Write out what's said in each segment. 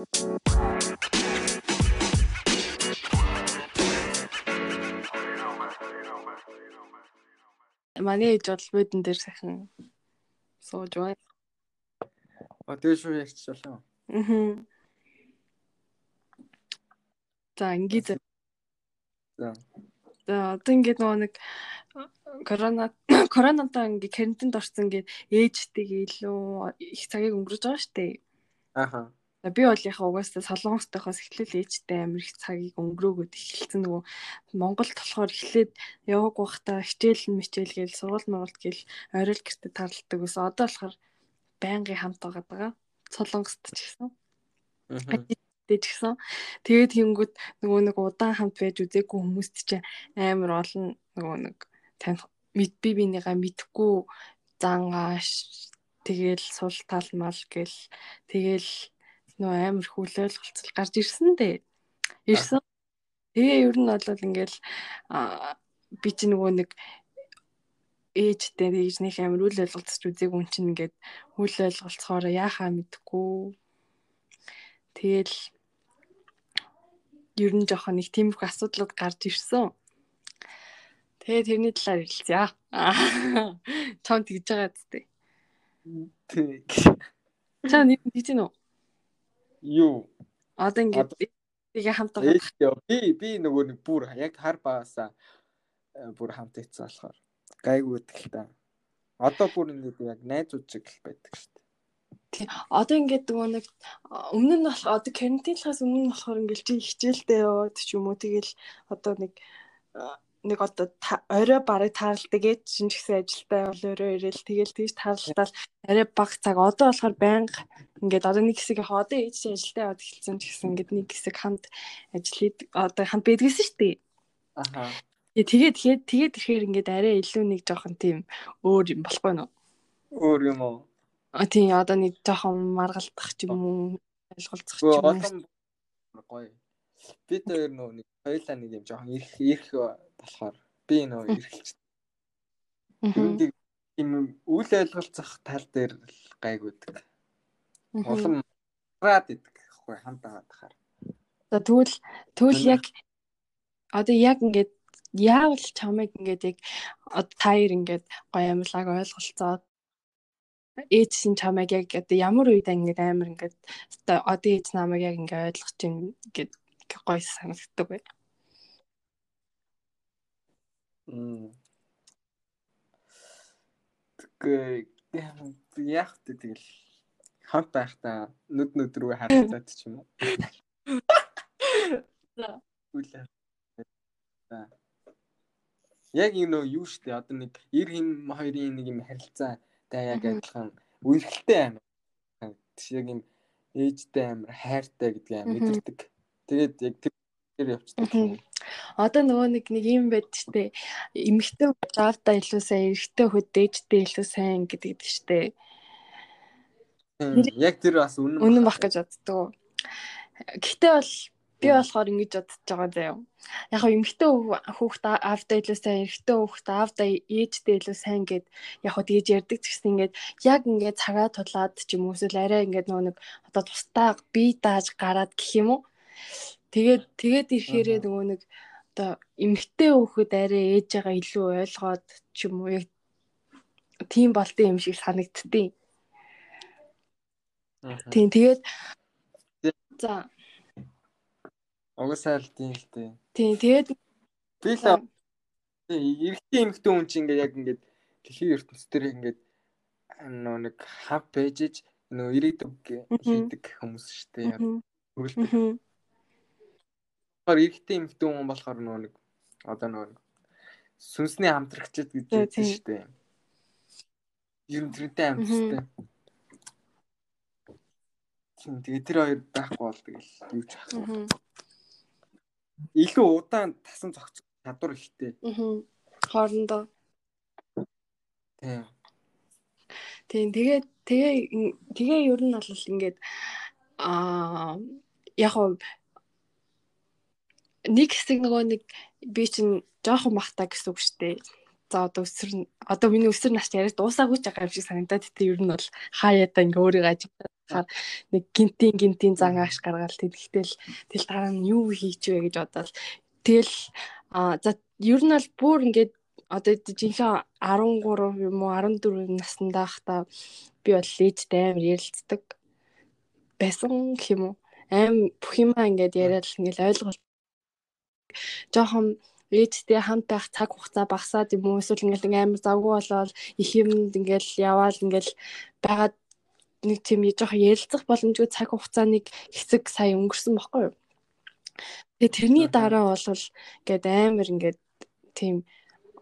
Манай ээж бол бодон дээр сайхан сууж байна. А тэгээ шүү ярьчихлаа. Аа. За ингээд За. За одоо ингээд нөгөө нэг корона коронавитой ингээд карантинд орсон ингээд ээжтэйгээ илүү их цагийг өнгөрөөж байгаа шүү дээ. Аха. Би бол яхаа угаасаа солонгостойхоос эхлээл ээжтэй амар их цагийг өнгөрөөгөөд эхэлсэн нөгөө Монголд болохоор эхлээд яваг байхдаа хичээл мичээл гээл сургууль муралт гээл орой л гэртээ тарладаг ус одоо болохоор байнгын хамт байгаа даа. Солонгост ч гэсэн. Дэж гисэн. Тэгээд хийнгүүт нөгөө нэг удаан хамт байж үзээгүй хүмүүст чинь амар олон нөгөө нэг таних мэд би бинийгаа мэдхгүй зангааш тэгэл сул талмал гэл тэгэл нөө амар хүл ойлголцол гарч ирсэн дээ. Ирсэн. Тэгээ ер нь бол ингээл би чи нөгөө нэг ээжтэй ээжнийх амар үл ойлголцож үзег үн чинь ингээд үл ойлголцохоор яахаа мэдгүй. Тэгэл ер нь жоохон их тиймэрхүү асуудлууд гарч ирсэн. Тэгээ тэрний талаар хэлцээ. Чам тэгж байгаа зү. Тэг. Чам нэг тэгж гинөө. Юу? Одоо ингээд тэгээ хамт байгаа. Ээжтэй би би нөгөө нэг бүр яг хар багасаа бүр хамт ийцсэн болохоор гайгүй тэгэл та. Одоо бүр ингээд яг найзууд шиг байдаг шүү дээ. Тий. Одоо ингээд нөгөө нэг өмнө нь болох одоо карантинлахаас өмнө болохоор ингээд чи хичээлдээ яваад ч юм уу тэгэл одоо нэг нэг одоо орой барыг тааралдаг ээж шинж гэсэн ажилдаа бол орой ирээл тэгэл тийж таарлалтал арай баг цаг одоо болохоор байнга ингээд одоо нэг хэсэг яг одоо ээж ажилдаа яваад эхэлсэн ч гэсэн ингээд нэг хэсэг хамт ажил одоо хамт байдгийсэн шүү дээ. Аха. Тэгээд тэгээд тэгээд ирэхээр ингээд арай илүү нэг жоохон тийм өөр юм болохгүй нөө. Өөр юм уу? А тийм одоо нэг жоохон маргалдах ч юм уу ойлголцох ч юм уу. Гоё. Би тэр нөө нэг хоёлаа нэг юм жоохон ирэх ирэх болохоор би нөө эргэлж. Үүнийг юм үйл ойлголцох тал дээр л гайгүйдэг. Улам раад идэх гэхгүй хамт байгаа тахаар. За тэгвэл тэгвэл яг одоо яг ингээд яавал чамайг ингээд яг таяр ингээд гоё амлаг ойлголцоод ээж син чамайг яг одоо ямар үед ингээд амар ингээд одоо ээж намайг яг ингээд ойлгож чинь ингээд гоё санагддаг бай. Мм. Тэгээ яг тэгэл хамт байхдаа нүд нүд рүү харагдаад ч юм уу. За. Үлээ. За. Яг юм нөө юу штэ одоо нэг эр хин хоёрын нэг юм харилцаа та яг адилхан үерхэлтэй амар. Яг юм ээжтэй амар хайртай гэдгийг амар мэдэрдэг. Тэгээд яг тэр явцдаг. Одоо нөгөө нэг нэг юм байд штэ. Эмэгтэй заавдаа илүү сайн, эрэгтэй хүүд ээжтэй илүү сайн гэдэг штэ. Яг тэр бас үнэн үнэн бах гэж боддог. Гэхдээ бол би болохоор ингэж бодож байгаа заяа. Яг хөө эмэгтэй хүүхд аавдаа илүү сайн, эрэгтэй хүүхд аавдаа ээжтэй илүү сайн гэд яг хөө тэгж ярьдаг ч гэсэн ингээд яг ингээд цагаа тулаад ч юм уу эсвэл арай ингээд нөгөө нэг одоо тустаа бие дааж гараад гэх юм уу. Тэгээд тэгээд ирэхээрээ нөгөө нэг одоо эмэгтэй хүүхэд арай ээжээгээ илүү ойлгоод ч юм уу яг тийм болтой юм шиг санагдтыг. Тийм тэгээд за Угсаал тийм л дээ. Тийм тэгээд би л эрэгтэй эмэгтэй хүн чинь ингээд яг ингээд дэлхийн ертөнцийн дээр ингээд нөө нэг хав бэжж нөө ирээдүг хийдэг хүмүүс шүү дээ. Хүрэлдэг. Эрэгтэй эмэгтэй хүн болохоор нөө нэг одоо нөө сүнсний хамтрагчд гэж хэлсэн шүү дээ. Ер нь тэрнтэй амьдстай. Тэгээ тэр хоёр байхгүй бол тэгэл юу ч ахгүй илүү удаан тасан зохицох чадвар ихтэй. Аа. Хоорондоо. Тийм. Тийм тэгээ тэгээ тэгээ ер нь бол ингээд аа яг нэг хэсэг нөгөө нэг би чинь жоохон бахта гэсэн үг шүү дээ. За одоо өсөр одоо миний өсөр нас яриад дуусаагүй ч байгаа юм шиг санагдаад тэ ер нь бол хаяада ингээ өөрийгөө ажиглаад харахаар нэг гинтийн гинтийн зан ааш гаргаал тэгтэл тэл дараа нь юу хийч вэ гэж бодоод тэгэл а за ер нь бол бүр ингээд одоо жинхэнэ 13 юм уу 14 наснда байхдаа би бол ээжтэй амар ярилцдаг байсан юм уу. Аим бүх юмаа ингээд яриад ингээд ойлголт жоохон ээжтэй хамт байх цаг хугацаа багасаад юм уу? Эсвэл ингээл амар завгүй болоод их юмд ингээл яваал ингээл байгаад нэг тийм жоохон ярилцах боломжгүй цаг хугацааныг хэсэг сая өнгөрсөн баггүй юу. Тэгээ тэрний дараа бол ингээд амар ингээд тийм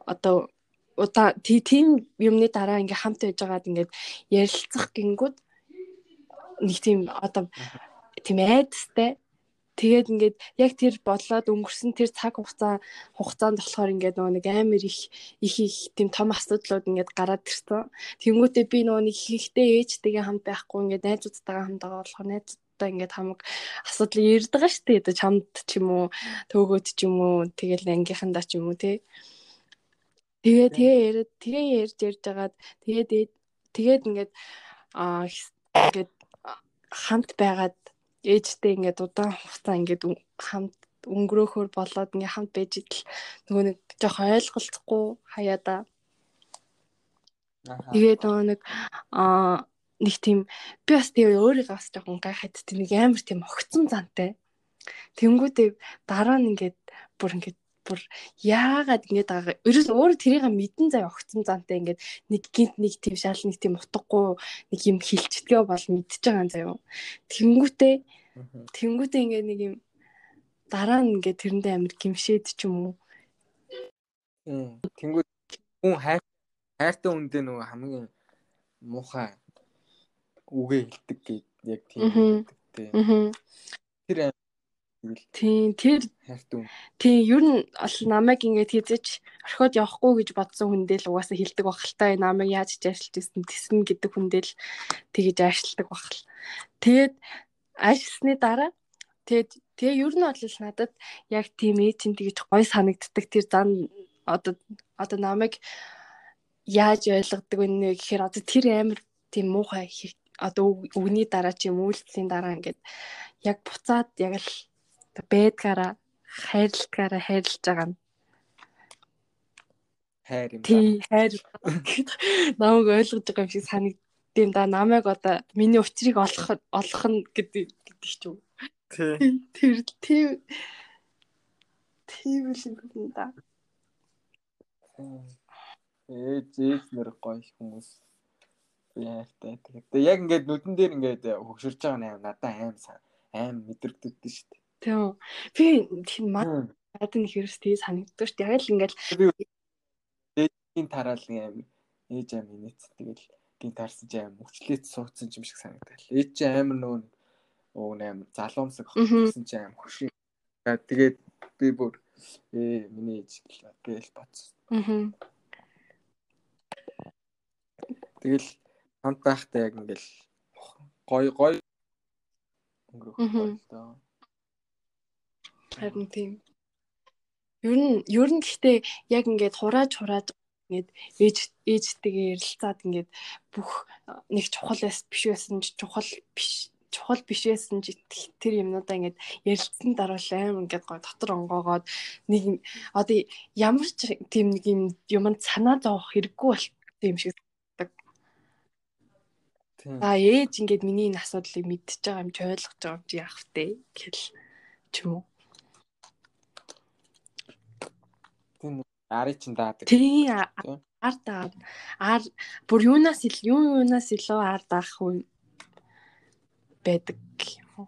одоо удаа тийм юмны дараа ингээ хамт байж байгаад ингээд ярилцах гингүүд нэг тийм одоо тийм айдастай тэгээд ингээд яг тэр бодлоод өнгөрсөн тэр цаг хугацаа хугацаанд болохоор ингээд нөгөө нэг амар их их их тийм том асуудлууд ингээд гараад ирсэн. Тэнгүүтээ би нөгөө нэг ихтэй ээжтэйгээ хамт байхгүй ингээд найзуудтайгаа хамт байгаа болохоор найзуудтай ингээд хамаг асуудал ирдэг шүү дээ. Чамд ч юм уу, төөгөөд ч юм уу, тэгэл ангийнхандаа ч юм уу тий. Тэгээ тэгээ яриад тэгээ ярьж ярьж байгаад тэгээд тэгээд ингээд аа ингээд хамт байгаад ээжтэй ингээд удаан хугацаа ингээд хамт өнгөрөөхөр болоод ингээд хамт байж идэл нөгөө нэг жоох ойлголцохгүй хаяада. Тэгээд нөгөө нэг аа нэг тийм би бас тэгээ өөрийгөө бас жоохон гайхаад тийм нэг амар тийм огцон зантай. Тэнгүүдээ дараа нь ингээд бүр ингээд бүр яагаад ингэж байгаа ерөөс өөр тэрийг мэдэн зай огцсон зантай ингээд нэг гинт нэг тийм шал нэг тийм утгагүй нэг юм хилчдгээ бол мэдчихэж байгаа юм заяа. Тэнгүүтээ тэнгүүтээ ингээд нэг юм дараа нь ингээд тэрэндээ амир гимшээд ч юм уу. Тэнгүүд хүн хайр хайртай үндэ нөгөө хамгийн муухай үгээ хэлдэг гэж яг тийм хэлдэг тий. Тэр Тийм тэр тийм ер нь ол намайг ингээд хийзэж орхиод явахгүй гэж бодсон хүндээ л угаасаа хилдэг бахалтай намайг яаж ч ажиллаж ирсэн тэснэ гэдэг хүндээ л тэгэж ажилладаг бахал. Тэгээд ажилласны дараа тэгээд тэгээ ер нь бол надад яг тийм ээжин тэгэж гой санагддаг тэр зан одоо одоо намайг яаж ойлгодог вэ гэхээр одоо тэр амар тийм муухай одоо үгний дараа ч юм үйлдэлийн дараа ингээд яг буцаад яг л байдгаараа хайрладгаараа хайрлаж байгаа нь хайр юм. Тий, хайр намайг ойлгож байгаа юм шиг санагддэм да. Намайг одоо миний учрыг олох олох нь гэдэг гэдэг ч юм. Тий. Тэр тийм тийм л юм да. Ээж ээж нэр гоё хүмүүс яахтай. Тэгээд яг ингээд нүдэн дээр ингээд хөгшөрж байгаа нь надад аим аим мэдрэгддэг шүү дээ. Тийм. Би тийм маад нэг хэрэгстэй санагддаг шүү. Яг л ингээл ээжийн тараал нэг аим ээж аим инээц тэгэл гин таарсан ч аим өвчлөөц суудсан юм шиг санагдал. Ээж чи амар нөгөө оо аим залуумсаг хогсон ч аим хөшиг. Тэгээд би бүр ээ миний ээж гээл бац. Аа. Тэгэл хамт байхдаа яг ингээл гой гой өнгөрөх доо. Харин тийм. Ер нь ер нь гэхдээ яг ингээд хурааж хурааж ингээд ээж ээжтэйгээ ярилцаад ингээд бүх нэг чухал биш байсан ч чухал биш чухал биш байсан ч тэр юмнуудаа ингээд ярилцсан дараа л аим ингээд гоо дотор онгоогоод нэг одоо ямар ч тийм нэг юм юмд санаа зовох хэрэггүй бол юм шиг санагдав. За ээж ингээд миний энэ асуудлыг мэдчихэж байгаа юм чи ойлгож байгаа юм чи яах вэ гэл ч юм уу. Тийм арыг чин даадаг. Тийм ар даад. Ар бүр юунаас ил юу юунаас илүү ар даах үе байдаг юм?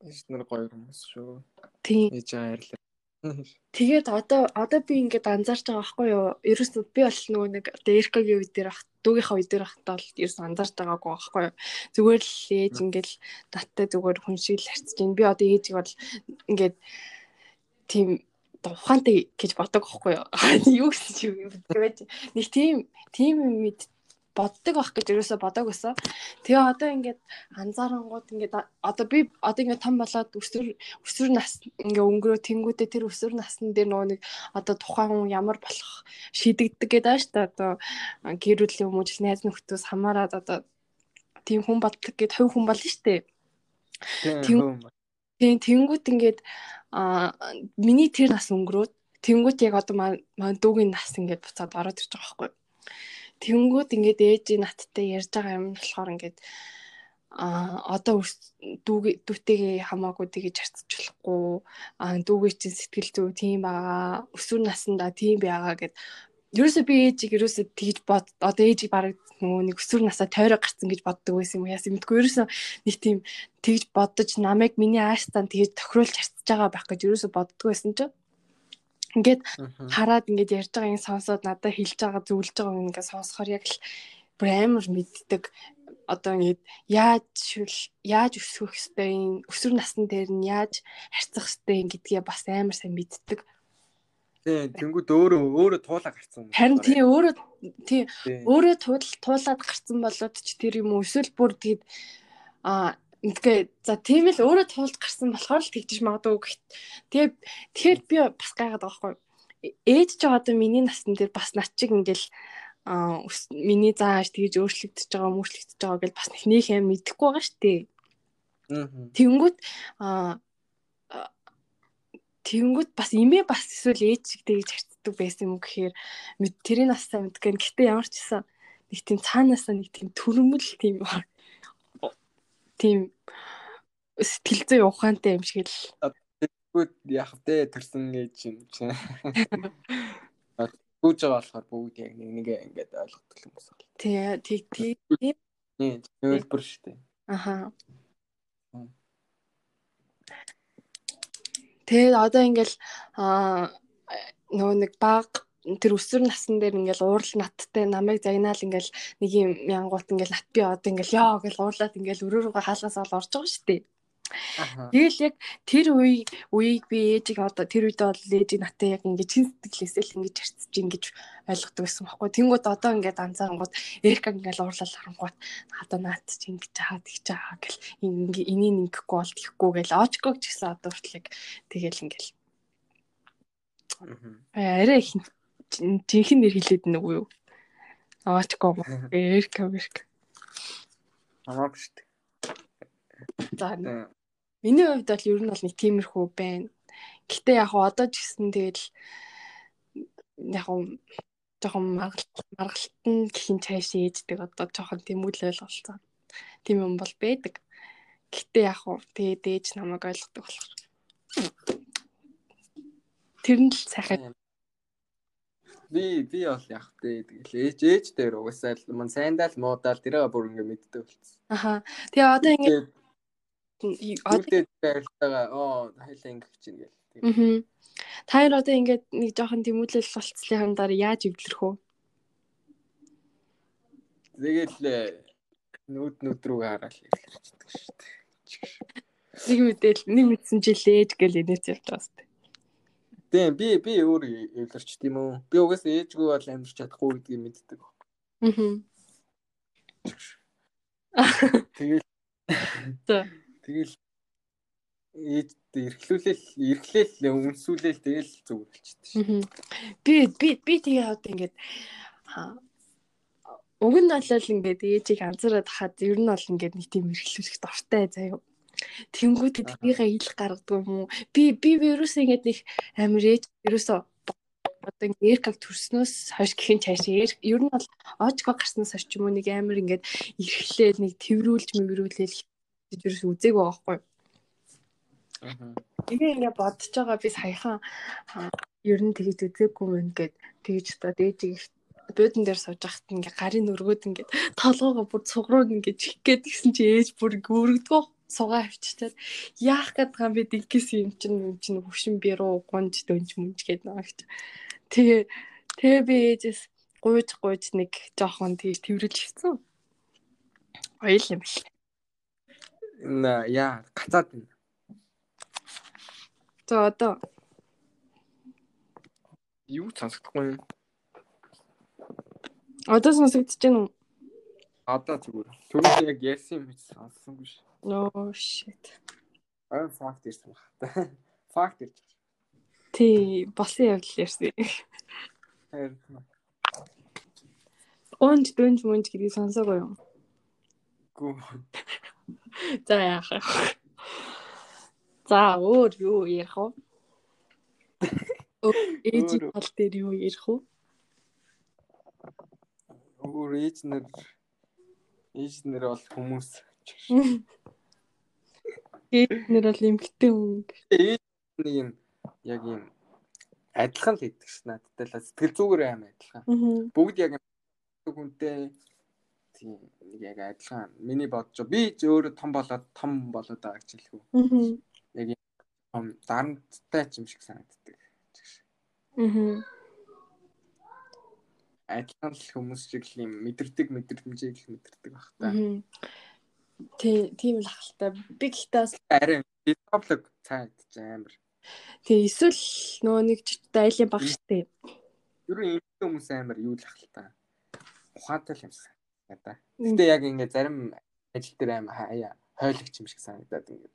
Эс нар гоё хүмүүс шүү. Тийм. Ээж аярлаа. Тэгээд одоо одоо би ингээд анзаарч байгаа байхгүй юу? Ерөөс би бол нөгөө нэг одоо Эркагийн үед дээр ах дүүгийнхаа үед дээр ахтаа бол ерөөс анзаарч байгаагүй байхгүй юу? Зүгээр л ээж ингээд наттай зүгээр хүн шиг л харьцаж байна. Би одоо ээжийг бол ингээд тийм ухаантай гэж боддог байхгүй юу? Юу гэсэн чи байж нэг тийм тийм мэд боддог байх гэж ерөөсө бодог байсан. Тэгээ одоо ингээд анзаарангууд ингээд одоо би одоо ингээд том болоод өсвөр өсвөр нас ингээ өнгөрөө тэнгүүдээ тэр өсвөр насны дээр нөгөө нэг одоо тухайн хүн ямар болох шийдэгдэг гэдэг ааш та одоо гэр бүлийн хүмүүж найз нөхдөөс хамаарад одоо тийм хүн болдог гэд хувь хүн болно дээ. Тийм тэнгүүд ингээд а миний тэр нас өнгөрөөд тэнгүүд яг одоо маань дүүгийн нас ингээд буцаад ороод ирж байгаа байхгүй. Тэнгүүд ингээд ээжийн наттай ярьж байгаа юм болохоор ингээд а одоо дүүтэйгээ хамаагүй тэгэж харьцаж болохгүй а дүүгээ чинь сэтгэл зүй тийм байгаа өсвөр насндаа тийм байгаа гэд. Ерөөсөө би ээжийг ерөөсөө тэгж бод одоо ээжийг баг нөгөө нэг өсвөр насаа тойроо гарцсан гэж боддог байсан юм яасан мэдгүй ерөөсөө нэг тийм тэгж бодож намайг миний ааштай тэгж тохируулж харьцаж байгаа байх гэж ерөөсөө боддог байсан чинь ингээд хараад ингээд ярьж байгаа юм сонсоод надад хэлж байгаа зөвлөж байгаа юм ингээд сонсохоор яг л бүр амар мэддэг одоо ингээд яаж яаж өсгөх ёстой өсвөр насны дээр нь яаж харьцах ёстой гэдгээ бас амар сайн мэддэг. Тийм, тэнгууд өөрөө өөрөө туулаа гарцсан. Харин тийм өөрөө тийм өөрөө туул туулаад гарцсан болоод ч тэр юм эсвэл бүр тэгээд а ингээ за тийм л өөрөө туулж гарсан болохоор л тэгжиж магадгүй гэхт. Тэгээ тэгэхээр би бас гайхаад байгаа хгүй. Ээж ч одоо миний насны дээр бас над чиг ингээл а миний зааш тэгж өөрчлөгдөж байгаа мөрчлөгдөж байгаа гэж бас нэг юм мэдэхгүй байгаа шүү дээ. Тэнгүүд а Тэнгүүд бас имээ бас эсвэл ээж шиг тэгж харцдаг байсан юм гэхээр тэрийг нас сайн мэдгэн. Гэтэ ямар ч гэсэн нэг тийм цаанаасаа нэг тийм төрөмөл тийм тийм сэтгэл зүй ухаантай юм шиг л. Тэгвэл яах вэ төрсөн гэж юм чинь. Гүүж байгаа болохоор бүгд яг нэг нэг ингээд ойлгодог юм байна. Тий, тий, тий. Тийм, зөвлбөр шүү дээ. Аха. Тэгээд одоо ингээл аа нөгөө нэг баг тэр өсвөр насн дээр ингээл уурал наттай намайг загнаал ингээл нэг юм янгуут ингээл нат би одоо ингээл ёо гэж уурлаад ингээл өрөө рүүгээ хаалгаас ол орж байгаа шүү дээ. Тэгэл яг тэр үе үеийг би ээжийг одоо тэр үед бол ээжийг натаа яг ингэж чин сэтгэлээсээ л ингэж харьцаж ингэж ойлгодог байсан байхгүй. Тэнгүүд одоо ингээд анзаарангууд эрк ингээд уурлал харангууд одоо наад чи ингэж хаад гэж байгаа гэл ингээ энийг ингэхгүй бол тийхгүй гэл очгоо ч гэсэн одоо хүртэл яг тэгэл ингээл арай их жинхэнэ нэр хэлээд нэг үү? Очгоо эрк эрк. Аа шүү дээ. За Миний хувьд бол ер нь бол нэг тиймэрхүү байна. Гэтэ яг одоо ч гэсэн тэгэл яг жоохон маргалтан гэх юм цааш ээждэг одоо жоохон тийм үйл ойлголцоо. Тийм юм бол байдаг. Гэтэ яг тэгээд ээж намайг ойлгодог болохоор. Тэр нь л сайхан би би бол яг дээ тэгэл ээж ээж дээр угсаал мань сайндаа л муудаал тэрээ бүр ингэ мэддэг болсон. Аха. Тэгээ одоо ингэ Үүдээ байрлалаа оо хайлаа ингэх чинь гэл. Аа. Та хоёр одоо ингээд нэг жоохон тэмүүлэл болцлын дараа яаж эвлэрэх вэ? Тэгэл нүд нүд рүү хараад эвлэрчдэг шүү дээ. Нэг мэдээл нэг мэдсэн чи лээж гэл инээч явж байгаа сте. Тийм би би өөр эвлэрч тийм үү. Би угаасаа ээжгүй бол амьдч чадахгүй гэдгийг мэддэг. Аа. Тэгэл. Тэгэл ээж эрхлүүлэл эрхлээл үнсүүлэл тэгэл болчихсон. Би би би тэгээ одоо ингээд уг нь бол ингээд ээжийг анзаараад хаад ер нь бол ингээд нэг тийм эрхлүүлэх дуртай заяа. Тэнгүүд тэрийгээ ил гаргадаг юм уу? Би би вирус ингээд нэг амир ээж вирусоо одоо ингээд эркаг төрснөөс хойш гэхин цааш ер нь бол очго гарснаас хойш юм уу нэг амир ингээд эрхлээл нэг тэрврүүлж мэгрүүлээл гэж юус үзег байхгүй. Аа. Тэгээ ингээ бодож байгаа би саяхан ер нь тэгж үзээгүй мэн гэд тэгж одоо дээжийг буудан дээр сууж байхад ингээ гарын өргөөд ингээ толгоогоо бүр цугрууд ингээ чих гээд гисэн чи ээж бүр өргөдгөө сугаа авчичаад яах гээд байгаа би диггээс юм чин юм чин хөшин би руу гонж дөнж мүнж гээд гэж. Тэгээ тэгээ би ээжээс гуйж гуйж нэг жоохон тийж тэрвэрлж хийсэн. Ойл юм бэл яа гацаад байна. За одоо юу сонсохгүй юм? Одоо сонсогдож байна уу? Одоо зүгээр. Түрүү яг ярьсан юм биш сонссонгүй ш. No shit. Аа факт ирсэн баг. Факт ирж байгаа. Тий, болсон явдал ярьсан. Харин Онж дүнж мөнж гэдгийг сонсоогүй юу? гүү. За яах вэ? За өөр юу ярих вэ? Өөр. тал дээр юу ярих вэ? Өөр ээж нар ээж нар бол хүмүүс. Ээж нэр бол эмгтэн хүн. Ээж нэг юм яг юм адилхан л хийдэг ш надтай л сэтгэл зүгээр аим адилхан. Бүгд яг хүнтэй тийм нэг яг адилхан. Миний бодож би ч өөрөө том болоод том болоод байгаа ч хэлэхгүй. Аа. Яг юм том дарамттай ч юм шиг санагддаг. Аа. Адилхан л хүмүүс шиг л юм мэдэрдэг мэдрэмжийг л мэдэрдэг баг та. Аа. Тий, тийм л ахaltaа. Би гэхдээ Арай диплог цаад амар. тий эсвэл нөгөө нэг чичтэй айлын баг штэ. Юу энэ хүмүүс амар юу л ахaltaа. Ухаантай л юмсан. Надаа. Гэтэ яг ингээ зарим ажил дээр аим хаяа хойлогч юм шиг санагдаад ингээд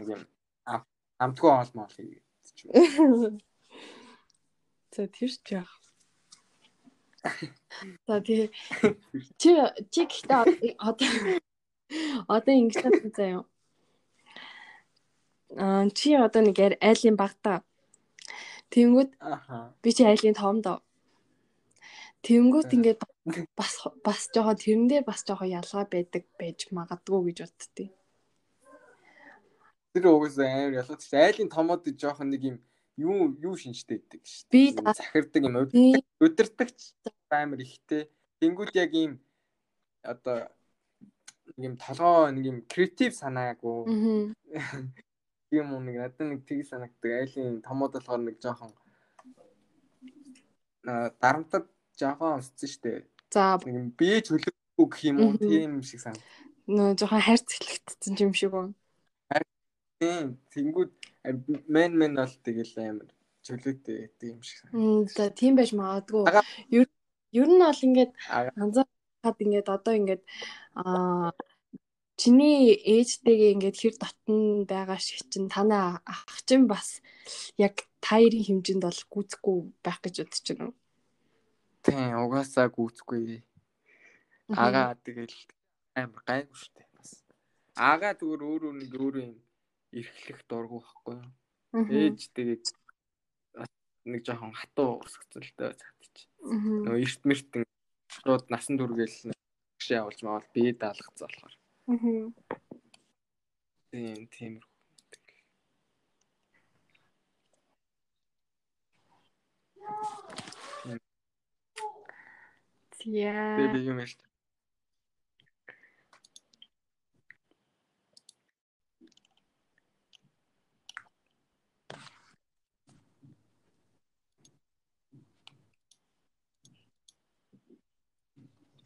нэг юм ам- амтгүй олмоо хийгээд ч юм. За тэр ч яах. За тий чи чи гэхдээ одоо одоо ингэж байна заяа. Аа чи одоо нэг айлын багтаа. Тэнгүүд би чи айлын томдоо. Тэнгүүд За. ингээд бас бас жоохон тэрэн дээр бас жоохон ялгаа байдаг байж магадгүй гэж боддتي. Тэр угсаа амар ялгаач. Айлын томоод жоохон нэг юм юу юу шинжтэй байдаг шүү. Би Юм та- захирдаг юм өдөртөгч амар ихтэй. Тэнгүүд яг ийм одоо нэг юм толгоо нэг юм креатив санаагүй Аа. юм уу нэг надад нэг тийг санагддаг. Айлын томоод болохоор нэг жоохон дарамтад жоохон өссөн шүү дээ. За Нэг юм бие чөлөөгүй гэх юм уу тийм шиг санагдав. нөө жоохон хайрц хэлэгдсэн юм шиг байна. Тийм. Тэнгүүд мен мен бол тэгэл амар чөлөөтэй гэдэг юм шиг санагдав. Мм за тийм байж магадгүй. Ага. Ер нь бол ингээд Ага. Анзаархад ингээд одоо ингээд аа чиний ээжтэйгээ ингээд хэр дотн байгаа шиг чинь танаа ах чинь бас яг тайрын хэмжээнд бол гүцэхгүй байх гэж бодож байна. Тийм, угаасаа гүцэхгүй. Ага тэгэл амар гайгүй шүү дээ бас. Ага зүгээр өөрөө нэг өөрөө юм эрхлэх дургу байхгүй юу? Ээж тэгээд нэг жоохон хатуу цаадчих. Мгм. Нөгөө эрт мэртэн шууд насан туршил гшээ авалж маавал бие даалгацсан болохоор. Мгм. Тийм, тиймэрхүү. Яа. Тэгээ би юм ярьж.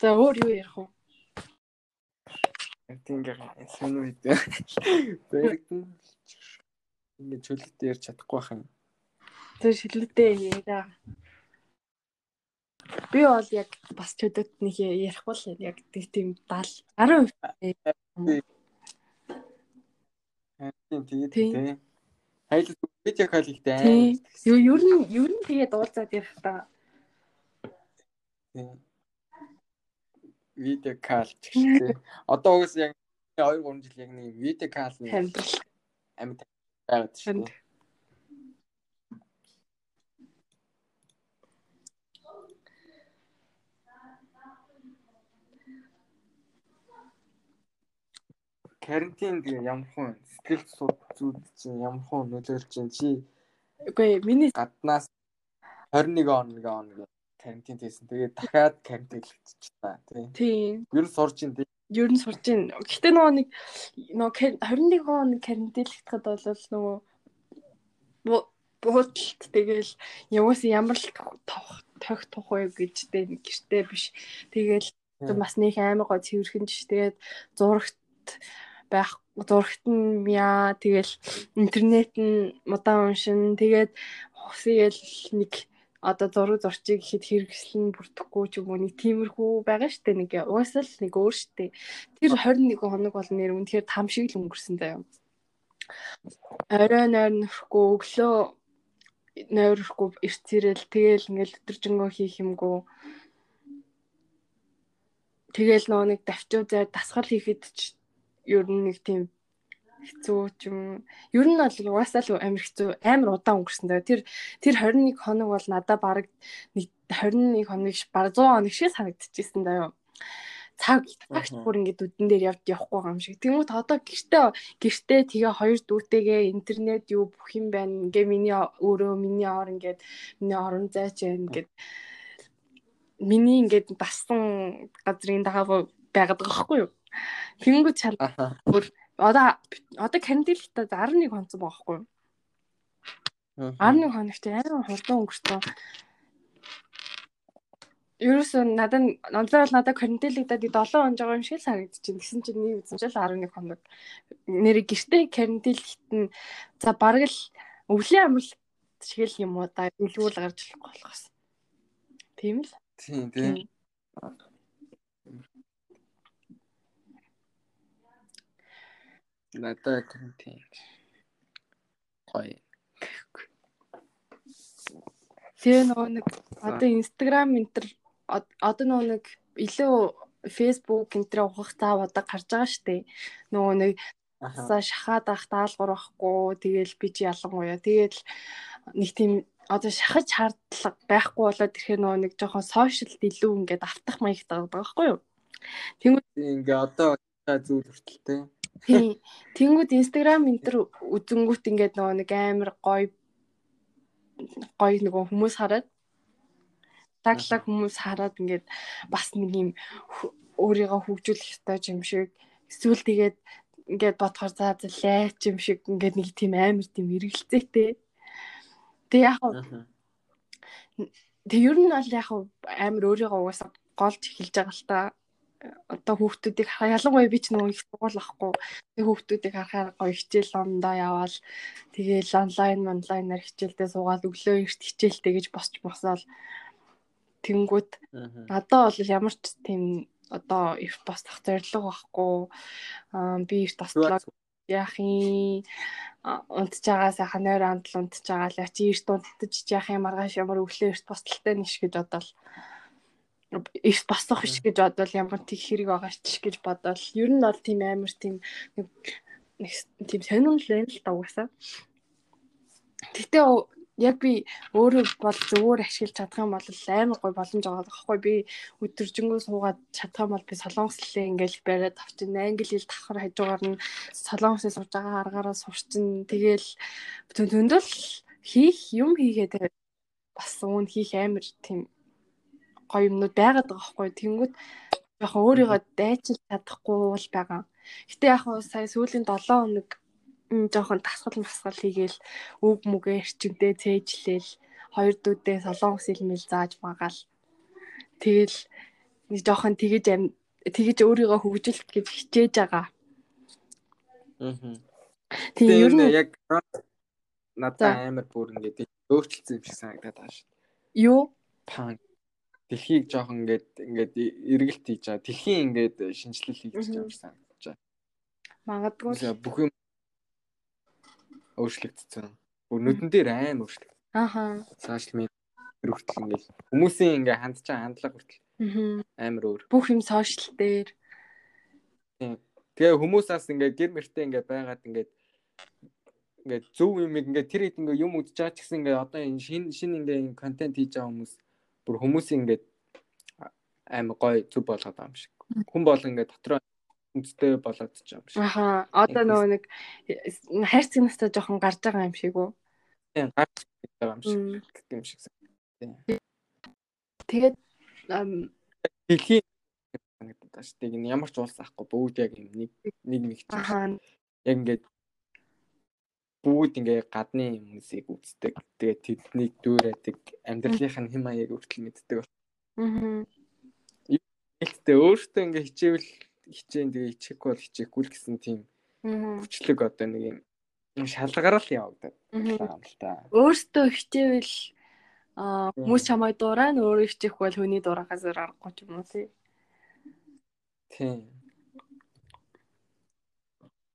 За өөр юу ярих вэ? Ингээ сонир үедээ. Бэрэгдэн ингээ чөлөөтэй ярьж чадахгүй байх юм. Тэр шилдэгтэй яриа. Би бол яг бас чөдөд нэг ярих бол яг тийм 70 10% Тийм тэгээд Тийм. тийм. Хайлт видео кол Тийм. амар. Юу ер нь ер нь тэгээд уулзаад ярих та. Тийм. Видео кол ч гэсэн. Одоо угс яг 2 3 жил яг нэг видео Амьдрал. амьд байгаад шүү дээ. Карантин тэгээ ямар хүн сэтгэл суд зүуд чинь ямар хүн нөлөөлж чинь чи Үгүй миний гаднаас 21 он нэг он гэх карантин хийсэн. Тэгээд дахиад карантинлэгдчихлаа тий. тийм Ер нь сурч ин тий. ер нь сурч ийн. Гэхдээ нөгөө нэг нөгөө кар- 21 он карантинлэгдэхэд бол нөгөө бу- буудалт тэгэл яваас ямар л тох тох тох вэ гэжтэй нэг гэртээ биш. Тэгэл бас нэг амар гой цэвэрхэн ш. Тэгээд зурагт байх зурагт нь яа тэгэл интернет нь удаан уншин тэгээд хусгээл нэг одоо зураг зурчиг гэхэд хэрэгсэл нь бүрдэхгүй ч юм уу нэг тиймэрхүү байгаа штэ нэг угаасаа л нэг өөр штэ. Тэр 21 хоног бол нэр үнэхээр там шиг л өнгөрсөн заяа орой нойр нөхгүй өглөө нойрхгүй ирцэрэл тэгэл ингээл өдөржингөө хийх юмгүй. Тэгэл нөө нэг давчуу зай дасгал хийхэд ч ер нь нэг тийм хэцүү ч юм. Ер нь бол угаасаа л амар хэцүү, амар удаан өнгөрсөн даа. Тэр тэр 21 хоног бол надад бараг нэг 21 хоног бараг 100 хоног шиг санагдчихсэн даа юу. Цаг цагт бүр ингээд үдэн дээр явж явахгүй юм шиг. Тэнгүүт одоо гэртээ гэртээ тэгээ хоёр дүүтэйгээ интернет юу бүх юм байна. Ингээ миний өөрөө миний ор ингээд миний орон зай ч ингээд миний ингээд бассан газрын дагаа байгаад байгаа хгүй юу. Тэнгүүд чал бүр одоо одоо карантинлтаа 11 хонцсон байгаа хгүй юу. 11 хоногт амар хурдан өнгөрсөн. Ерөөсөө надад онцлог бол надад карантинлагдаад 7 хоног байгаа юм шиг санагдчихэв. Гэсэн чинь нэг үзмжил 11 хоног. Нэр гэртээ карантинлт нь за бараг л өвлийн амралт шиг л юм уу да билгүүл гарч болохоос. Тийм л. Тийм тийм. Надад тийм. Гоё. Тэгээ нөгөө нэг одоо Instagram энтер одоо нөгөө нэг илүү Facebook энтер ухах цаав одоо гарч байгаа штэ. Нөгөө нэг асаа шахаад ах даалгавар байхгүй. Тэгээл би чи ялангуяа. Тэгээл нэг тийм одоо шахаж шаардлага байхгүй болоод ирэхээр нөгөө нэг жоохон сошиалд илүү ингээд автах маягтай байгаа байхгүй юу? Тэнгүүд ингээ одоо зүйл хүртэлтэй. Тийм. Тэнгүүд Instagram энэ төр үзэнгүүт ингээд нөгөө нэг амар гоё гоё нөгөө хүмүүс хараад таглаг хүмүүс хараад ингээд бас нэг юм өөрийгөө хөгжүүлэх ёстой юм шиг эсвэл тэгээд ингээд бодохоор за лайч юм шиг ингээд нэг тийм амар тийм эргэлзээтэй. Тэг яг Тэг ер нь бол яг амар өөрийгөө угаасаа голж эхэлж байгаа л та одоо хүүхдүүдийг хараа ялангуяа би ч нөгөө их сургууль ахгүй тэг хүүхдүүдийг харахаар гоё хичээл ондоо яваал. Тэгээл онлайн онлайнаар хичээлдээ суугаад өглөө эрт хичээлтэй гэж босч босоод тэнгүүт надад бол ямар ч тийм одоо эрт босдох зорилго байхгүй. Би эрт бослоо яах юм? Унтж байгаа сайхан нойр амтл унтж байгаа л чи эрт унтж яах юм маргааш ямар өглөө эрт босдолтой нэш гэж бодоод эрт босох биш гэж бодвол ямар тэг хэрэг байгаа ч гэж бодвол ер нь бол тийм амар тийм нэг тийм сонирхол байна л та угаасаа. Гэтэ яг би өөрөө бол зөвөр ашиглаж чадах юм бол амар гой боломж байгаа байхгүй би өдөржингөө суугаад чадах юм бол би солонгослээ ингээл бариад авчин англи хэл давхар хажуугаар нь солонгосыг сууж байгаа аргаараа сурчин тэгэл зөндөл хийх юм хийгээд бас уун хийх амар тийм гоё юмнууд байгаад байгаа байхгүй тэнгүүд яг өөрийгөө дайчилж чадахгүй бол байгаа. Гэтэ яг сая сүүлийн 7 хоног жоохон тасгал масгал хийгээл үг мүгэ эрчимтэй цээжлээл хоёр дүүдээ солонгос хэлмэл зааж магаал. Тэгэл нэг жоохон тэгэж тэгэж өөрийгөө хөгжүүлэх гэж хичээж байгаа. Аа. Тэгээ ер нь яг надад амар бүр ингээд өөрчлөлтсөн юм шиг санагдаад байгаа шүү. Юу? Панк дэлхийг жоохон ингээд ингээд эргэлт хийж байгаа. Дэлхийн ингээд шинжилэл хийж байгаа юм санагдаж байна. Магадгүй бүх юм өөрчлөгдсөн. Өнөдөн дээр аим өөрчлөг. Ааха. Сошиал медиа хүртэл ингээд хүмүүсийн ингээд хандж байгаа хандлага хүртэл амар өөр. Бүх юм сошиал дээр. Тэгээ хүмүүсээс ингээд гэр мөртөө ингээд байгаад ингээд ингээд зөв юм ингээд тэр хэд ингээд юм үдчихэж байгаа ч гэсэн ингээд одоо энэ шин шин ингээд контент хийж байгаа хүмүүс бүр хүмүүсийн ингээд амар гоё зүг болгоод байгаа юм шиг. Хүн бол ингээд дотроо үндэстэй болоод ч юм шиг. Аха. Одоо нөгөө нэг хайрц настай жоохон гарч байгаа юм шиг үү? Тийм, гарч байгаа юм шиг юм шиг. Тэгээд дэлхийн санагдаад шүү дээ. Энэ ямар ч улс ахгүй бүгд яг нэг нэг нэг чинь. Яг ингээд бүгд ингээ гадны хүмүүсийг үздэг. Тэгээд тэднийг дүүрээдэг амьдралынх нь хэм маяг хүртэл мэддэг. Аа. Илтээ өөртөө ингээ хичээвэл хичээн тэгээ хичээхгүй бол хичээхгүй л гэсэн тийм хүчлэг одоо нэг юм шалгарал та. Өөртөө хичээвэл хүмүүс чамайг дураа өөрөө ичих бол хүний дураагаас аргагүй ч юм уу тий. Тийм.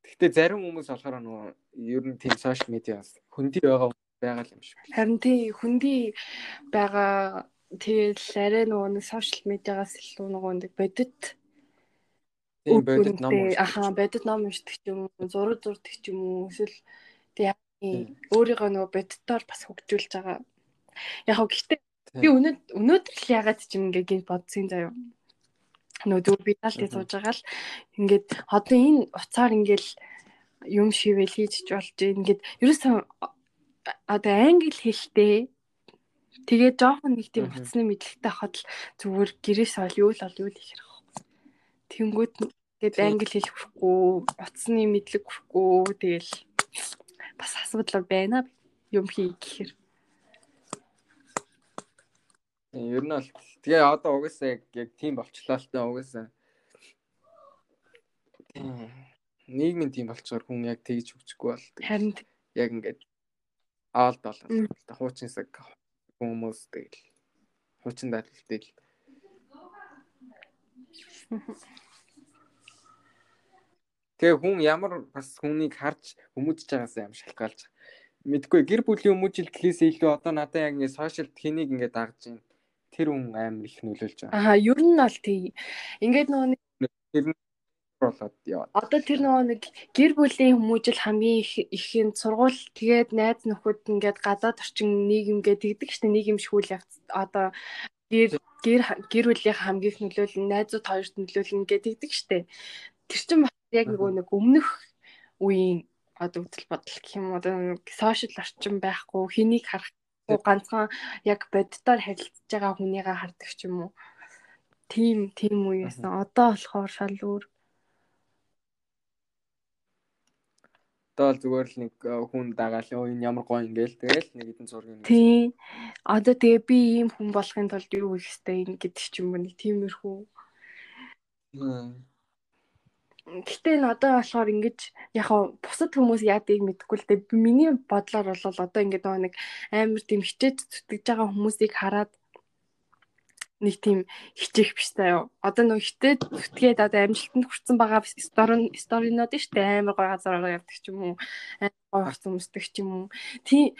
Гэхдээ зарим хүмүүс болохоор нөгөө ер нь тийм сошиал медиас хөндөй байгаа байгаа юм шиг. Харин тий хөндөй байгаа тэгэл арай нөгөө нэг сошиал медиагаас илүү нөгөө нэг бодит Тийм бодит ном Ахаа бодит ном уншдаг ч юм уу, зураг зурдаг ч юм уу, эсвэл тэг өөрийгөө нөгөө бодитоор бас хөгжүүлж байгаа. Яг хөө гэхдээ би өнөөдөр л ягаад ч юм ингээ бодсон заяа. Нөгөө зүгээр би таалтыг сууж байгаа л ингээд одоо энэ уцаар ингээл юм шивэл хийж болж ингээд ерөөсөн одоо англи хэлтэй. Тэгээ жоохон нэг тийм буцны мэдлэгтэй хахад л зүгээр гэрээс ол юу л ол юу л их хэрэг. Тэнгүүд тэгээд англи хэл хүрэхгүй, утасны мэдлэг хүрэхгүй. Тэгэл бас асуудал байна юм хий гэхээр. Ер нь бол тэгээ одоо угаасаа яг тийм болчлаа л та угаасаа. Нийгмийн тийм болчоор хүн яг тэгж хөгжихгүй бол Харин яг ингээд аалд болоо л та хуучинсаг хүмүүс тэгэл хуучин л Тэгээ хүн ямар бас хүнийг харж хүмүүжж байгаасаа юм шалтгаалж. Мэдгүй гэр бүлийн хүмүүжлэлээс илүү одоо надад яг ингэ сошиал хэнийг ингэ дагж байна. Тэр хүн амар их нөлөөлж байгаа. Аа ер нь бол тийм. Ингээд нөгөө Тэр нь болоод яваа. одоо тэр нөгөө нэг гэр бүлийн хүмүүжил хамгийн их ихэнд сургууль тэгээд найз нөхөд ингээд гадаад орчин нийгэм гэдэг штэ нийгэм шүүл явц одоо гэр гэр гэр бүлийн хамгийн их нөлөөлөл найзууд хоёрт нөлөөлнө гэдэг штэ. Тэр чинь бас яг нөгөө нэг өмнөх үеийн одоо үтэл бодол гэх юм одоо сошиал орчин байхгүй хэнийг харахгүй ганцхан яг боддоор харилцаж байгаа хүнийгээ хардаг ч юм уу. Тийм тийм үеэсэн. Одоо болохоор шал өөр. Одоо л зүгээр л нэг э, хүн дагаал энэ ямар гоё ингээл тэгэл нэг хэдэн зургийг Тийм. Одоо тэгээ би ийм хүн болохын тулд юу хийх хэрэгтэй гэдэг ч юм уу нэг тиймэрхүү. Гэхдээ н одоо болохоор ингэж яг хаа бусад хүмүүс яадыг мэдэхгүй л дээ. Миний бодлоор бол одоо ингэ нөгөө нэг амар тийм хичээж зүтгэж байгаа хүмүүсийг хараад нэг тийм хичээх биш заяа. Одоо нөгөө хитээд зүтгээд одоо амжилтанд хүрсэн байгаа стори сторинууд нь штэ амар гой газараар явдаг ч юм уу. Амар гой хурц өмсдөг ч юм уу. Тийм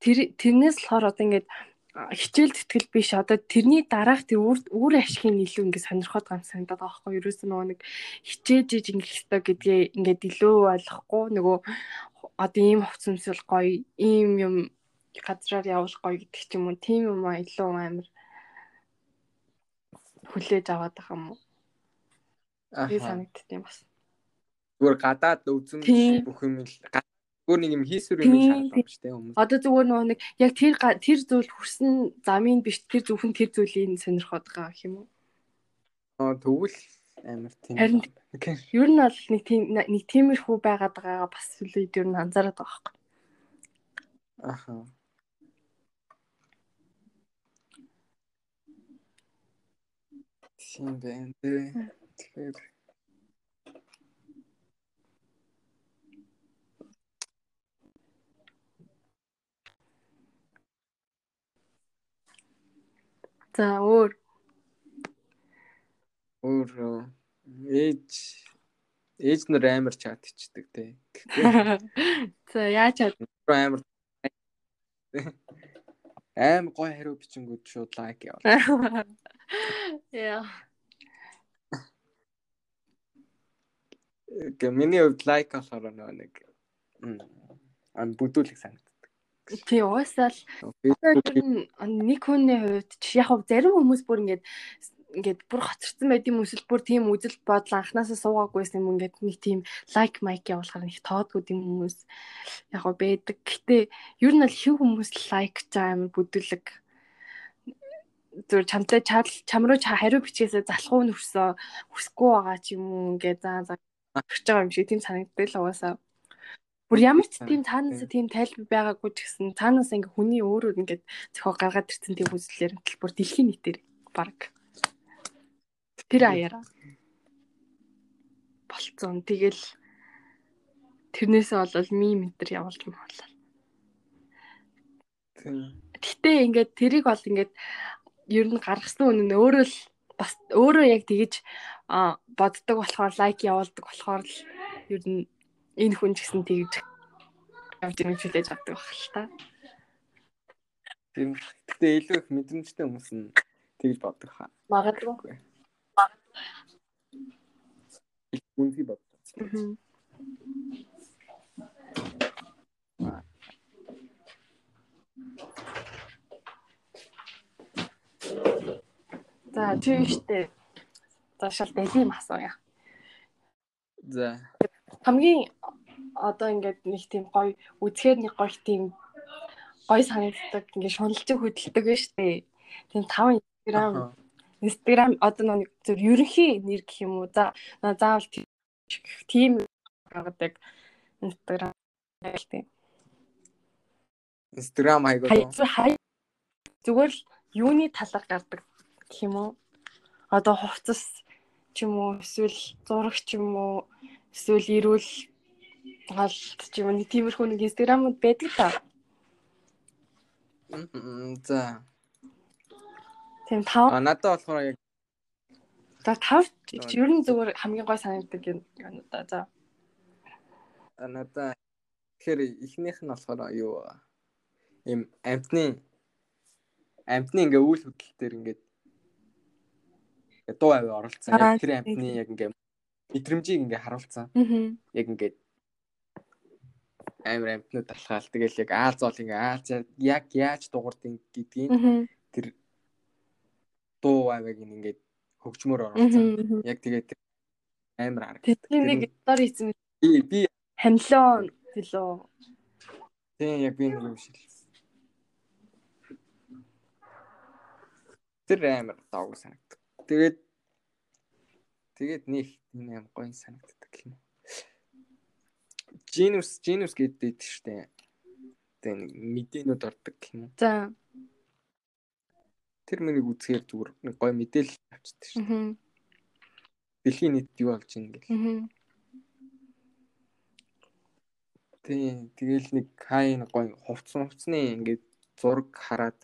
тэр тэрнээс болохоор одоо ингэ хичээл зүтгэл биш одоо тэрний дараах тэр үр үр ашигын илүү ингэ сонирхоод юм санагдаад байгаа байхгүй юу ерөөсөө нөгөө нэг хичээж иж ингэх хэрэгтэй гэдгээ ингээд илүү ойлгохгүй нөгөө одоо ийм хувц өмсөл гоё ийм юм газраар явал гоё гэдэг ч юм уу тийм юм аа илүү амар хүлээж аваад байгаа юм уу би Аха. санагдтiin бас Зүгээр гадаад үзэн бүх юм л зүгээр нэг юм хийсвэр юм Тийм, шаардлага биш те хүмүүс. одоо зүгээр нөгөө нэг яг тэр тэр зүйл хүрсэн замын биш тэр зөвхөн тэр зүйлийг сонирхоод байгаа юм уу Аа тэгвэл амар тийм. Харин-. Ер нь бол нэг тийм нэг тиймэрхүү байгаад байгаагаа бас үлээд ер нь анзаараад байгаа байхгүй. Аха. Тийм байна тий. Тэгэхээр За өөр өөр ээж ээж нар амар чат хийдэг тий. За яаж чад амар аим гой хариу бичингүүд шууд лайк явал. Яа. Гэ миний хувьд лайк болохоор нэг ам бүдүүлэг санагддаг. Тий уусаал нэг хүний хувьд яг хав зарим хүмүүс бүр ингээд ингээд бүр хоцорсон байд юм эсвэл бүр тийм үзэл бодол анханасаа суугаагүйсэн юм ингээд нэг тийм лайк майк явуулахаар их тоодгүй юм хүмүүс яг байдаг. Гэтэ ер нь бол хэв хүмүүс лайк чам бүдүүлэг зүр чамтай чад чам руу хариу бичгээсээ залхуу нөрсөө хүсэхгүй байгаа ч юм уу ингээд заа заа өгч байгаа юм шиг тийм санагддаг л угаасаа. Бүр ямар ч тийм цаанаасаа тийм тайлбар байгаагүй ч гэсэн цаанаас ингээ хүний өөрөө ингээд зохио гаргаад ирсэн тийм үзлэлээр тэл бүр дэлхийн нийтээр баг тэр аяараа болцсон. Тэгэл тэрнээсээ болол мим энэ төр явуулж муулаа. Тийм. Гэтэ ингээд тэрийг бол ингээд ер нь гаргасан үнэн нь өөрөө л бас өөрөө яг тэгэж боддог болохоор лайк явуулдаг болохоор л ер нь энэ хүн ч гэсэн тэгж явж байгаа хүлээж авдаг байх л та. Тийм. Гэтэ илүү их мэдрэмжтэй хүмүүс нь тэгж боддог хаа. Магадгүй. Их үнгүй боддог. За тийштэй. За шал дэлийн асууя. За. Хамгийн одоо ингээд нэг тийм гоё үзэхээр нэг гоё тийм гоё санагддаг ингээд шуналжиг хөдөлдөг нь штэ. Тийм 5 Instagram Instagram одоо нэг зөв ерөнхий нэр гэх юм уу. За заавал тийм гаргадаг Instagram тийм. Instagram хайгаа. Зүгээр л юуны талаар гардаг гэх юм уу? Одоо хувцас ч юм уу эсвэл зураг ч юм уу эсвэл ирүүл галт ч юм уу нэг тиймэрхүү нэг инстаграмууд байдаг та. За. Тийм тав. А надад болохоор яг За тав ер нь зүгээр хамгийн гой санагддаг юм да. За. Надад тэгэхээр эхнийх нь болохоор юу им амтны амтны ингээ үйл хөдлөл төр ингээд дуу аваа оролцсон. Яг тэр амтны яг ингээ мэдрэмжийг ингээ харуулсан. Яг ингээд амар амтнууд талхаал. Тэгэл яг аал зоол ингээ аал яг яаж дуурдیں۔ гэдгийг тэр дуу аваг ингээд хөгжмөр оролцсон. Яг тэгээд амар харагдав. Тэр нэг стори хийсэн. Би би хамлон хэлөө. Тийм яг би нэг юм шиг. Тэр амар дааг санагдав. Тэгээд тэгээд нэг энэ аим гоё санагддаг юм. Genus Genus гэдэг штэ. Тэгээ нэг мэдээнүүд ордог юм. За. Тэр мөрийг үзэхээр зүгээр нэг гоё мэдээлэл авчдаг штэ. Дэлхийн нийт юу болж байна гэх. Тийм тэгэл нэг хайн гоё хувцс хувцсны ингээд зураг хараад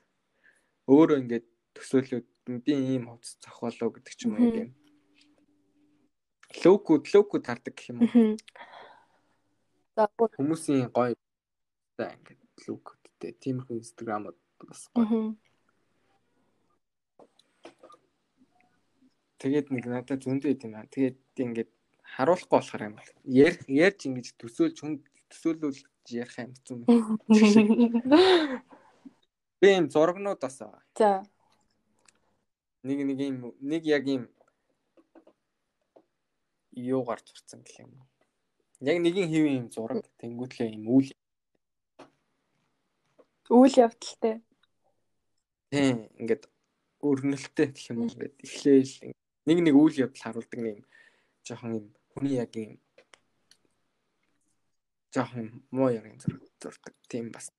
өөрөө ингээд төсөөлөд би ийм хувцас зохиолоо гэдэг ч юм уу юм. Лоукуд лоукуд тардаг гэх юм уу. За хүмүүсийн гоё за ингээд лоукудтэй тиймэрхүү инстаграмууд бас гоё. Тэгээд нэг надад зөндөө юм аа. Тэгээд ингээд харуулахгүй болохоор юм бол ярь ярьж ингэж төсөөлж хүн төсөөлүүл ярих юм хэцүү юм. Би юм зургнууд бас байгаа. За нэг нэг юм нэг яг юм юу гарч урцсан гэх юм. Яг нэгin хэвэн юм зураг тэнгүүтлээ юм үйл үйл явдалтай. Тийм ингээд өрнөлттэй гэх юм ингээд эхлээл нэг нэг үйл явдал харуулдаг юм жоохон юм хүний яг юм жоохон муу яг зураг зурдаг тийм бас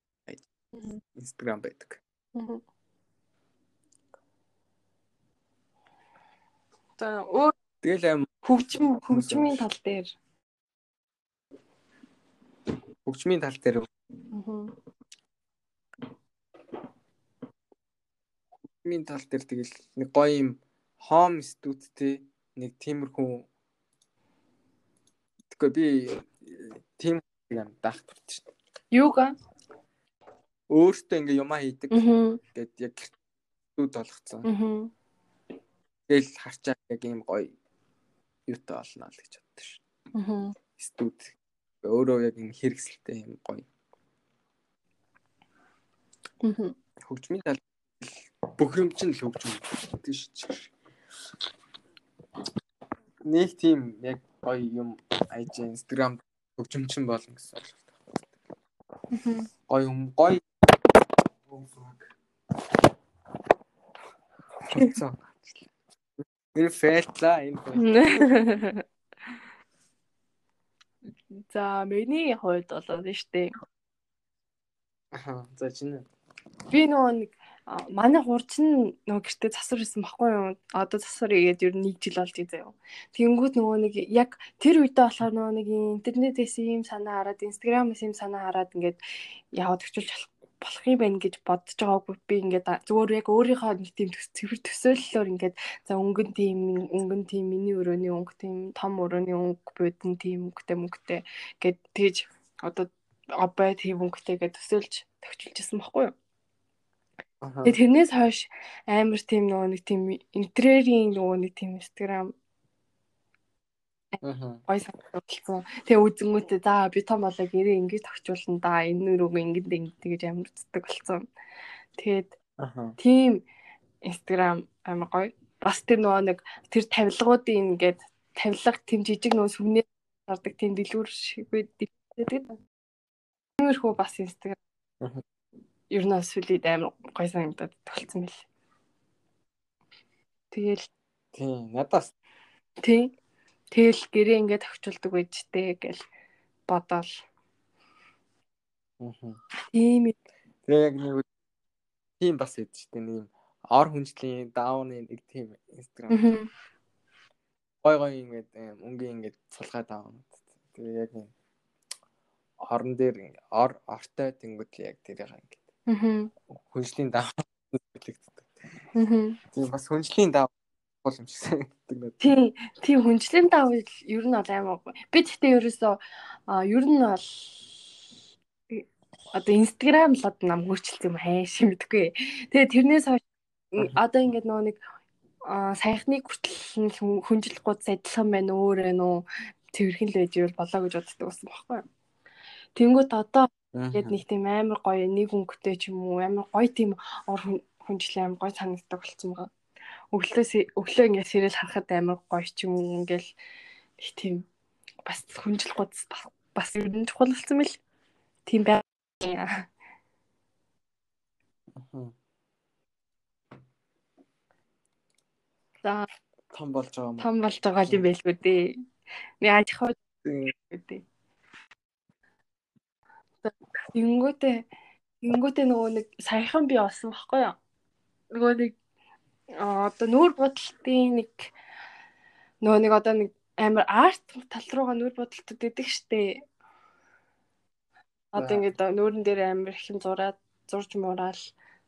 Instagram байдаг. Аа Одоо өөр тэгэл аим хөгжим хөгжмийн тал дээр хөгжмийн тал дээр хөгжмийн тал дээр тэгэл нэг гоё юм home студтэй нэг тиймэрхүү Тэгэхгүй би тийм юм даах турч шин. Юуга? Өөртөө ингээ юмаа хийдэг. Гэт яг студ болгоцсон. Тэгэл харчаа яг ийм гоё юутай болно л гэж боддог ш. Аа. Студ өөрөө яг ийм хэрэгсэлтэй юм гоё. Аа. Хөгжмийн тал бөхрөмж нь л хөгжим гэдэг ш. Нэг тийм яг гоё юм айж Instagram хөгжимчин болно гэсэн ойлголт байна. Гоё юм гоё. Хэцүү. Тэр фэлтлаа энэ. За миний хувьд болоод нь штэ. Аа за чинь. Би нөгөө нэг манай хурчин нөгөө гэртээ засвар хийсэн баггүй юу? Одоо засвар игээд ер нь 1 жил болж байгаа юм. Тэнгүүд нөгөө нэг яг тэр үедээ болохоор нөгөө нэг интернетээс ийм санаа хараад, инстаграмаас ийм санаа хараад ингээд яваад өчүүлж болох юм байна гэж бодож байгаагүй. Би ингээд зүгээр яг өөрийнхөө нэг тийм цэвэр төсөөллөөр ингээд за өнгөн тийм өнгөн тийм миний өрөөний өнгө тийм том өрөөний өнгө бодон тийм өнгөтэй мөнгөтэй гэд тэгж одоо обой тийм өнгөтэй гэж төсөөлж төвчилжсэн баггүй юу? Тэгээ тэрнээс хойш амар тийм нөгөө нэг тийм интерьерийн нөгөө нэг тийм инстаграм гой санагдсан. Тэгээ үзэнгүүтээ за би том болоо гэрээ ингэж тогтчулна да. Энэ нүрөг ингэж ингэж тэгэж амар үздэг болсон. Тэгээд тийм инстаграм амар гоё. Бас тэр нөгөө нэг тэр тавилгуудын ингээд тавилга тэм жижиг нөгөө сүмнээ гардаг тийм дэлгүүр шиг байдаг. Тиймэрхүү бас инстаграм ер нь сүлээд амар гой санагдаад толцсон мэл. Тэгэл тийм надаас тийм тэгэл гэрээ ингээд авчулдаг байжтэй гэл бодоол. Тийм Тэгээ яг нэг тийм бас ч тийм нэг ор хүнжлийн даауны нэг тийм инстаграм. Гой гой ингээд өнгийн ингээд сулгаад аваа. Тэгээ яг орон дээр ор ортой тэнгууд яг тэрийг ингээд Хүнжлийн даваа бүлэгддэг. Тийм бас хүнжлийн даваа бол юм шиг санагддаг надад. Тийм, тийм хүнжлийн даваа ер нь бол амар. Би гэхдээ ерөөсөө ер нь бол одоо инстаграм л одоо нам хөрчилсөн юм хайш мэдгүй. Тэгээ тэрнээс хойш одоо ингээд нөгөө нэг саяхныг хүртэл хүнжил гудс адилхан байна өөрөө нөө тэрхэн л байж бол болоо гэж боддог байсан байхгүй. Тэнгүүт одоо Тэгэд нэг тийм амар гоё нэг өнгөтэй ч юм уу амар гоё тийм ор хүнчлээ амар гоё санагддаг болсон байгаа. Өглөөс өглөө ингээд сэрэл харахад амар гоё ч юм уу ингээл их тийм бас хүнжил гоц бас ер нь чухал болсон мэл тийм бай. За том болж байгаа юм. Том болж байгаа юм байлгүй дээ. Нэг ажихаа дээ. Тэнгүүтээ тэнгүүтээ нөгөө нэг саяхан би олсон баггүй юу? Нөгөө нэг одоо нүүр бодолтын нэг нөгөө нэг одоо нэг амар арт тал руугаа нүүр бодолтод идэг штэ. Одоо ингээд нүүрэн дээр амар их юм зураад зурж мураал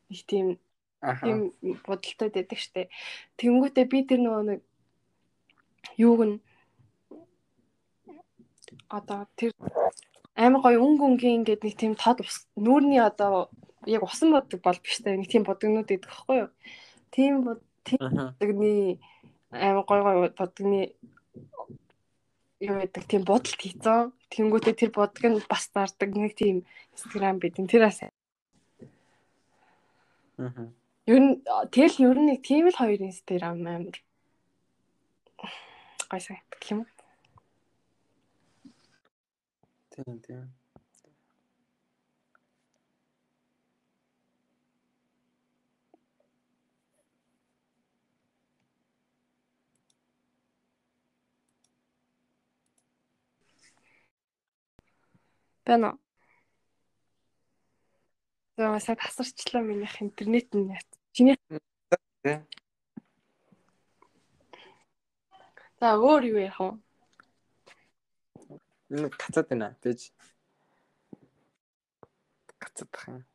их тийм тийм бодолтод идэг штэ. Тэнгүүтээ би тэр нөгөө нэг юуг нь одоо тэр амар гоё өнг өнгийн ингээд нэг тийм тод нүүрний одоо яг усан бодог бол биш та нэг тийм бодогнууд идэх хэвгүй юу. Тийм тийм бодогны амар гоё гоё бодогны юу гэдэг тийм бодолт хийцэн. Тэнгүүтээ тэр бодог нь бас зардаг нэг тийм инстаграм бидэн тэр бас. Аа. Ер нь тэгэл ер нь нэг тийм л хоёр инстаграм амар гой санагдах юм. Тийм тийм. Байна уу? За сая тасарчлаа минийх интернет нь яц. Чиний За өөр юу ярих вэ? Энэ гацаад байна. Бэж. Гацаад юм.